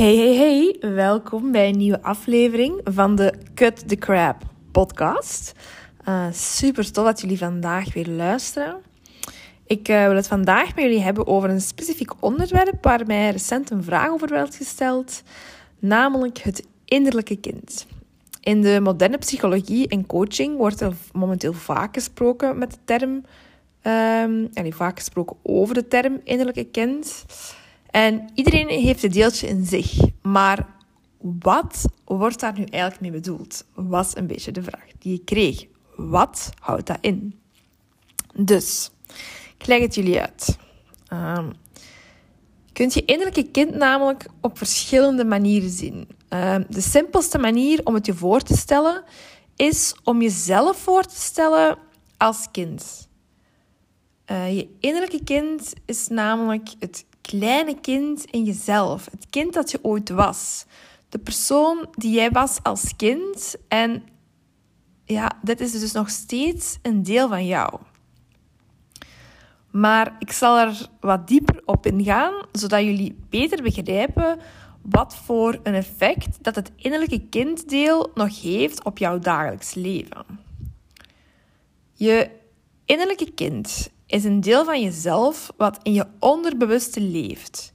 Hey, hey, hey. Welkom bij een nieuwe aflevering van de Cut the Crap podcast. Uh, super tof dat jullie vandaag weer luisteren. Ik uh, wil het vandaag met jullie hebben over een specifiek onderwerp waar mij recent een vraag over werd gesteld, namelijk het innerlijke kind. In de moderne psychologie en coaching wordt er momenteel vaak gesproken met de term, um, en vaak gesproken over de term innerlijke kind. En iedereen heeft een deeltje in zich. Maar wat wordt daar nu eigenlijk mee bedoeld? Was een beetje de vraag die ik kreeg. Wat houdt dat in? Dus, ik leg het jullie uit. Um, je kunt je innerlijke kind namelijk op verschillende manieren zien. Um, de simpelste manier om het je voor te stellen is om jezelf voor te stellen als kind. Uh, je innerlijke kind is namelijk het kleine kind in jezelf. Het kind dat je ooit was. De persoon die jij was als kind. En ja, dit is dus nog steeds een deel van jou. Maar ik zal er wat dieper op ingaan, zodat jullie beter begrijpen wat voor een effect dat het innerlijke kinddeel nog heeft op jouw dagelijks leven. Je innerlijke kind is een deel van jezelf wat in je onderbewuste leeft.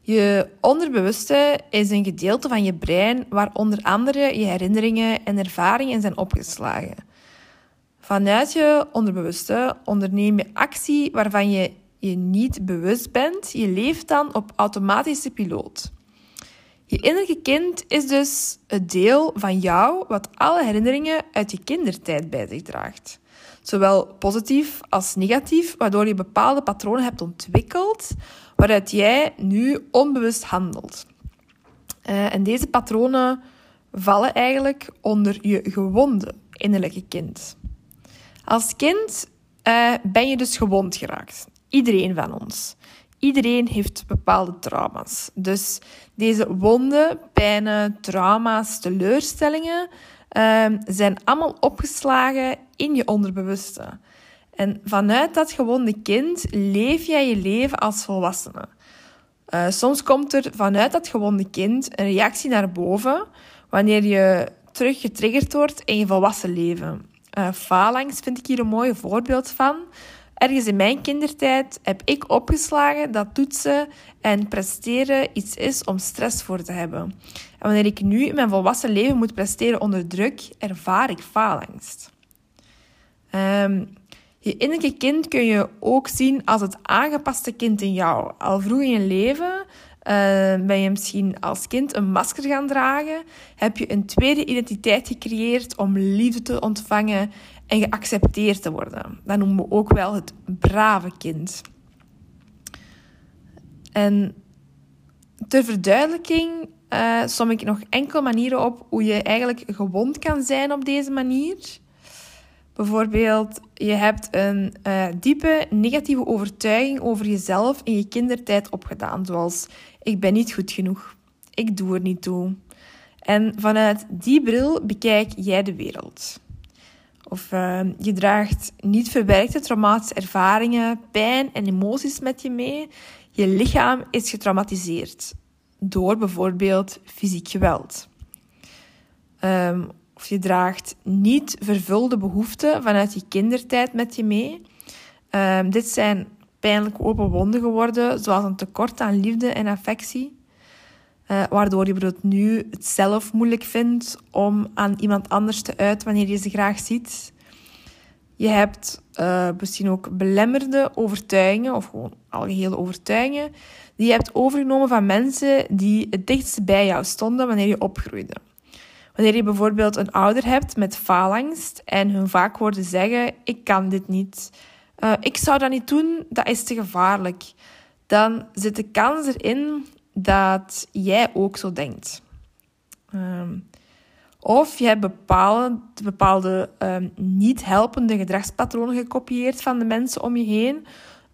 Je onderbewuste is een gedeelte van je brein waar onder andere je herinneringen en ervaringen zijn opgeslagen. Vanuit je onderbewuste onderneem je actie waarvan je je niet bewust bent. Je leeft dan op automatische piloot. Je innerlijke kind is dus het deel van jou wat alle herinneringen uit je kindertijd bij zich draagt zowel positief als negatief, waardoor je bepaalde patronen hebt ontwikkeld waaruit jij nu onbewust handelt. Uh, en deze patronen vallen eigenlijk onder je gewonde innerlijke kind. Als kind uh, ben je dus gewond geraakt. Iedereen van ons. Iedereen heeft bepaalde trauma's. Dus deze wonden, pijnen, trauma's, teleurstellingen uh, zijn allemaal opgeslagen in je onderbewuste. En vanuit dat gewonde kind leef jij je leven als volwassene. Uh, soms komt er vanuit dat gewonde kind een reactie naar boven wanneer je terug getriggerd wordt in je volwassen leven. Uh, faalangst vind ik hier een mooi voorbeeld van. Ergens in mijn kindertijd heb ik opgeslagen dat toetsen en presteren iets is om stress voor te hebben. En wanneer ik nu in mijn volwassen leven moet presteren onder druk, ervaar ik faalangst. Um, je innerlijke kind kun je ook zien als het aangepaste kind in jou. Al vroeg in je leven uh, ben je misschien als kind een masker gaan dragen. Heb je een tweede identiteit gecreëerd om liefde te ontvangen en geaccepteerd te worden. Dat noemen we ook wel het brave kind. En ter verduidelijking uh, som ik nog enkele manieren op hoe je eigenlijk gewond kan zijn op deze manier. Bijvoorbeeld, je hebt een uh, diepe negatieve overtuiging over jezelf in je kindertijd opgedaan, zoals ik ben niet goed genoeg, ik doe er niet toe. En vanuit die bril bekijk jij de wereld. Of uh, je draagt niet verwerkte traumatische ervaringen, pijn en emoties met je mee. Je lichaam is getraumatiseerd door bijvoorbeeld fysiek geweld. Um, of je draagt niet vervulde behoeften vanuit je kindertijd met je mee. Um, dit zijn pijnlijk open wonden geworden, zoals een tekort aan liefde en affectie. Uh, waardoor je bijvoorbeeld nu het zelf moeilijk vindt om aan iemand anders te uiten wanneer je ze graag ziet. Je hebt uh, misschien ook belemmerde overtuigingen, of gewoon algehele overtuigingen, die je hebt overgenomen van mensen die het dichtst bij jou stonden wanneer je opgroeide. Wanneer je bijvoorbeeld een ouder hebt met faalangst en hun vaak hoorde zeggen: Ik kan dit niet. Uh, ik zou dat niet doen, dat is te gevaarlijk. Dan zit de kans erin dat jij ook zo denkt. Um, of je hebt bepaalde, bepaalde um, niet helpende gedragspatronen gekopieerd van de mensen om je heen.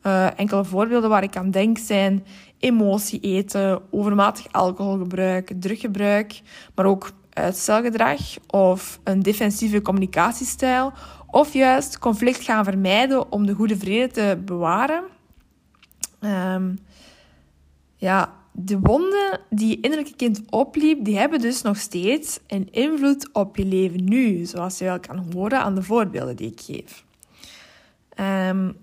Uh, enkele voorbeelden waar ik aan denk zijn emotie eten, overmatig alcoholgebruik, druggebruik, maar ook uitstelgedrag of een defensieve communicatiestijl, of juist conflict gaan vermijden om de goede vrede te bewaren. Um, ja, de wonden die je innerlijke kind opliep, die hebben dus nog steeds een invloed op je leven nu, zoals je wel kan horen aan de voorbeelden die ik geef. Um,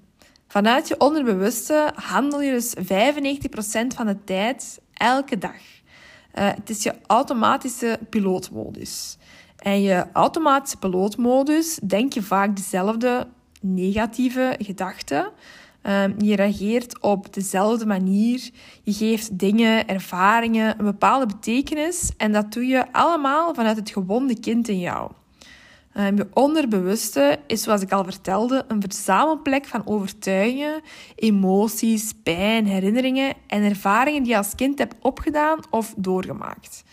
vanuit je onderbewuste handel je dus 95% van de tijd elke dag. Uh, het is je automatische pilootmodus. En je automatische pilootmodus denk je vaak dezelfde negatieve gedachten. Um, je reageert op dezelfde manier. Je geeft dingen, ervaringen een bepaalde betekenis. En dat doe je allemaal vanuit het gewonde kind in jou. Um, je onderbewuste is, zoals ik al vertelde, een verzamelplek van overtuigingen, emoties, pijn, herinneringen en ervaringen die je als kind hebt opgedaan of doorgemaakt.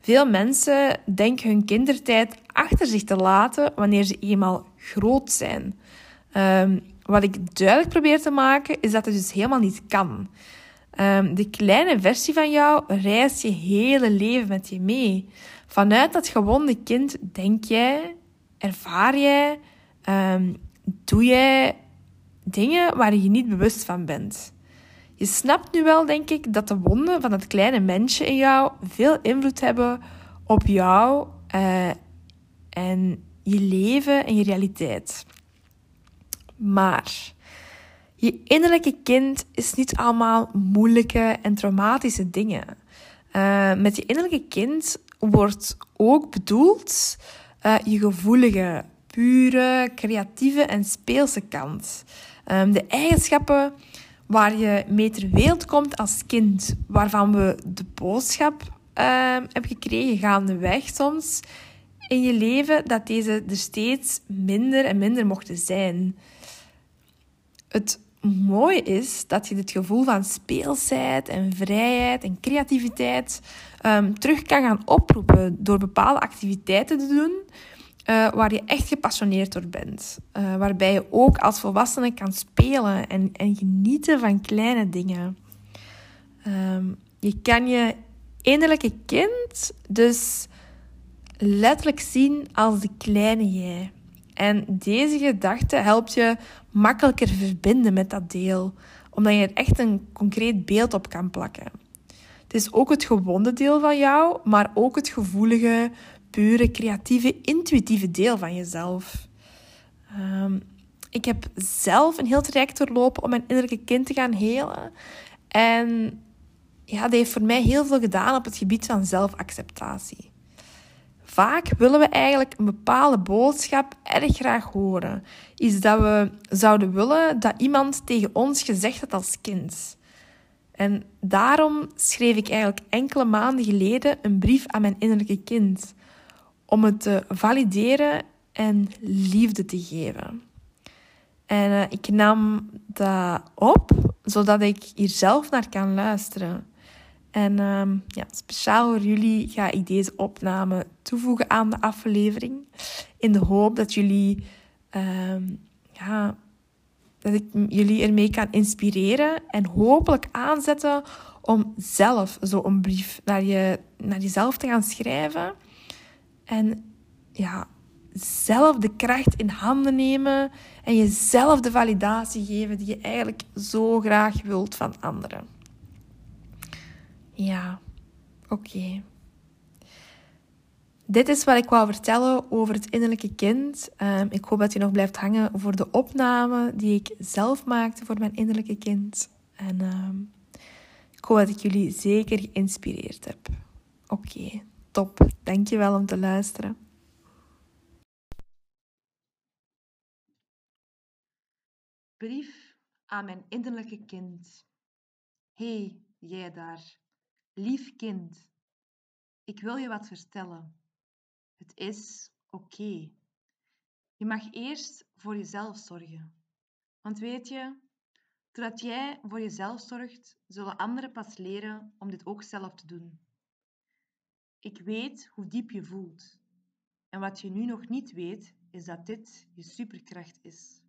Veel mensen denken hun kindertijd achter zich te laten wanneer ze eenmaal groot zijn. Um, wat ik duidelijk probeer te maken, is dat het dus helemaal niet kan. Um, de kleine versie van jou reist je hele leven met je mee. Vanuit dat gewonde kind denk jij, ervaar jij, um, doe jij dingen waar je niet bewust van bent. Je snapt nu wel, denk ik, dat de wonden van dat kleine mensje in jou veel invloed hebben op jou uh, en je leven en je realiteit. Maar je innerlijke kind is niet allemaal moeilijke en traumatische dingen. Uh, met je innerlijke kind wordt ook bedoeld uh, je gevoelige, pure, creatieve en speelse kant. Um, de eigenschappen waar je mee ter wereld komt als kind, waarvan we de boodschap uh, hebben gekregen gaandeweg soms in je leven, dat deze er steeds minder en minder mochten zijn het mooie is dat je dit gevoel van speelsheid en vrijheid en creativiteit um, terug kan gaan oproepen door bepaalde activiteiten te doen uh, waar je echt gepassioneerd door bent. Uh, waarbij je ook als volwassene kan spelen en, en genieten van kleine dingen. Um, je kan je innerlijke kind dus letterlijk zien als de kleine jij. En deze gedachte helpt je makkelijker verbinden met dat deel, omdat je er echt een concreet beeld op kan plakken. Het is ook het gewonde deel van jou, maar ook het gevoelige, pure, creatieve, intuïtieve deel van jezelf. Um, ik heb zelf een heel traject doorlopen om mijn innerlijke kind te gaan helen. En ja, dat heeft voor mij heel veel gedaan op het gebied van zelfacceptatie. Vaak willen we eigenlijk een bepaalde boodschap erg graag horen. Is dat we zouden willen dat iemand tegen ons gezegd had als kind. En daarom schreef ik eigenlijk enkele maanden geleden een brief aan mijn innerlijke kind. Om het te valideren en liefde te geven. En uh, ik nam dat op, zodat ik hier zelf naar kan luisteren. En um, ja, speciaal voor jullie ga ik deze opname toevoegen aan de aflevering. In de hoop dat jullie, um, ja, dat ik jullie ermee kan inspireren en hopelijk aanzetten om zelf zo'n brief naar, je, naar jezelf te gaan schrijven. En ja, zelf de kracht in handen nemen en jezelf de validatie geven die je eigenlijk zo graag wilt van anderen. Ja, oké. Dit is wat ik wou vertellen over het innerlijke kind. Um, ik hoop dat je nog blijft hangen voor de opname die ik zelf maakte voor mijn innerlijke kind. En um, ik hoop dat ik jullie zeker geïnspireerd heb. Oké, okay, top. Dankjewel om te luisteren. Brief aan mijn innerlijke kind. Hey, jij daar. Lief kind, ik wil je wat vertellen. Het is oké. Je mag eerst voor jezelf zorgen. Want weet je, doordat jij voor jezelf zorgt, zullen anderen pas leren om dit ook zelf te doen. Ik weet hoe diep je voelt. En wat je nu nog niet weet, is dat dit je superkracht is.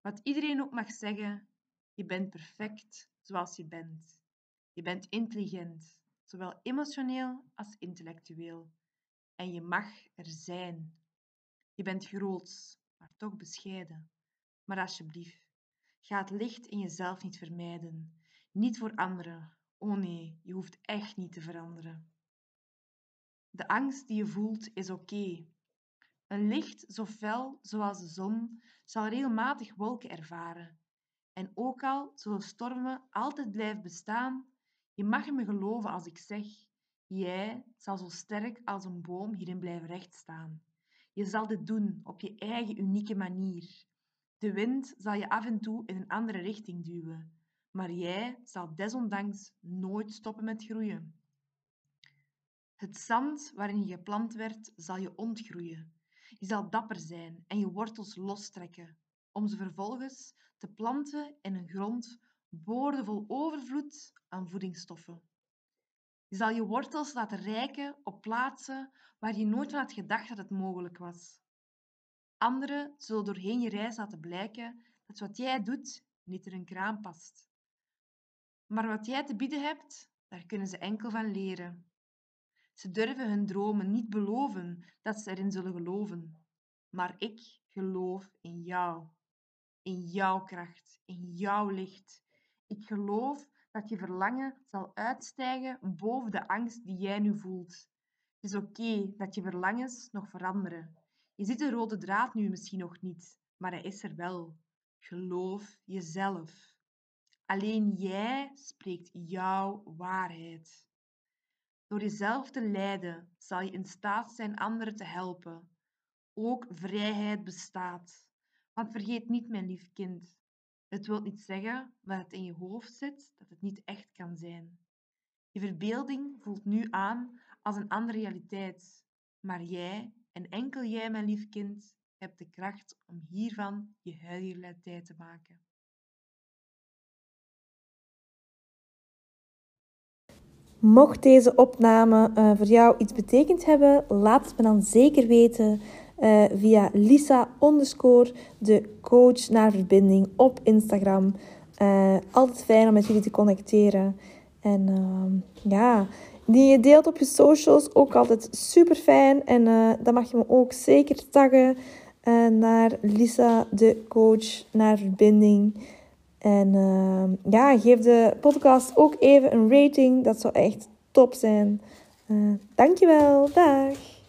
Wat iedereen ook mag zeggen, je bent perfect zoals je bent. Je bent intelligent, zowel emotioneel als intellectueel. En je mag er zijn. Je bent groots, maar toch bescheiden. Maar alsjeblieft, ga het licht in jezelf niet vermijden. Niet voor anderen, Oh nee, je hoeft echt niet te veranderen. De angst die je voelt is oké. Een licht zo fel zoals de zon zal regelmatig wolken ervaren. En ook al zullen stormen altijd blijven bestaan, je mag me geloven als ik zeg, jij zal zo sterk als een boom hierin blijven rechtstaan. Je zal dit doen op je eigen unieke manier. De wind zal je af en toe in een andere richting duwen, maar jij zal desondanks nooit stoppen met groeien. Het zand waarin je geplant werd, zal je ontgroeien. Je zal dapper zijn en je wortels lostrekken, om ze vervolgens te planten in een grond boordevol overvloed aan voedingsstoffen. Je zal je wortels laten rijken op plaatsen waar je nooit van had gedacht dat het mogelijk was. Anderen zullen doorheen je reis laten blijken dat wat jij doet niet in een kraan past. Maar wat jij te bieden hebt, daar kunnen ze enkel van leren. Ze durven hun dromen niet beloven dat ze erin zullen geloven. Maar ik geloof in jou, in jouw kracht, in jouw licht. Ik geloof dat je verlangen zal uitstijgen boven de angst die jij nu voelt. Het is oké dat je verlangens nog veranderen. Je ziet de rode draad nu misschien nog niet, maar hij is er wel. Geloof jezelf. Alleen jij spreekt jouw waarheid. Door jezelf te leiden zal je in staat zijn anderen te helpen. Ook vrijheid bestaat. Want vergeet niet, mijn lief kind, het wil niet zeggen dat het in je hoofd zit dat het niet echt kan zijn. Je verbeelding voelt nu aan als een andere realiteit, maar jij en enkel jij, mijn lief kind, hebt de kracht om hiervan je huidige realiteit te maken. Mocht deze opname uh, voor jou iets betekend hebben, laat het me dan zeker weten uh, via Lisa underscore de coach naar verbinding op Instagram. Uh, altijd fijn om met jullie te connecteren. En ehm, ja, die je deelt op je socials, ook altijd super fijn. En dan mag je me ook zeker taggen naar Lisa de coach naar verbinding. En uh, ja, geef de podcast ook even een rating. Dat zou echt top zijn. Uh, dankjewel. Dag.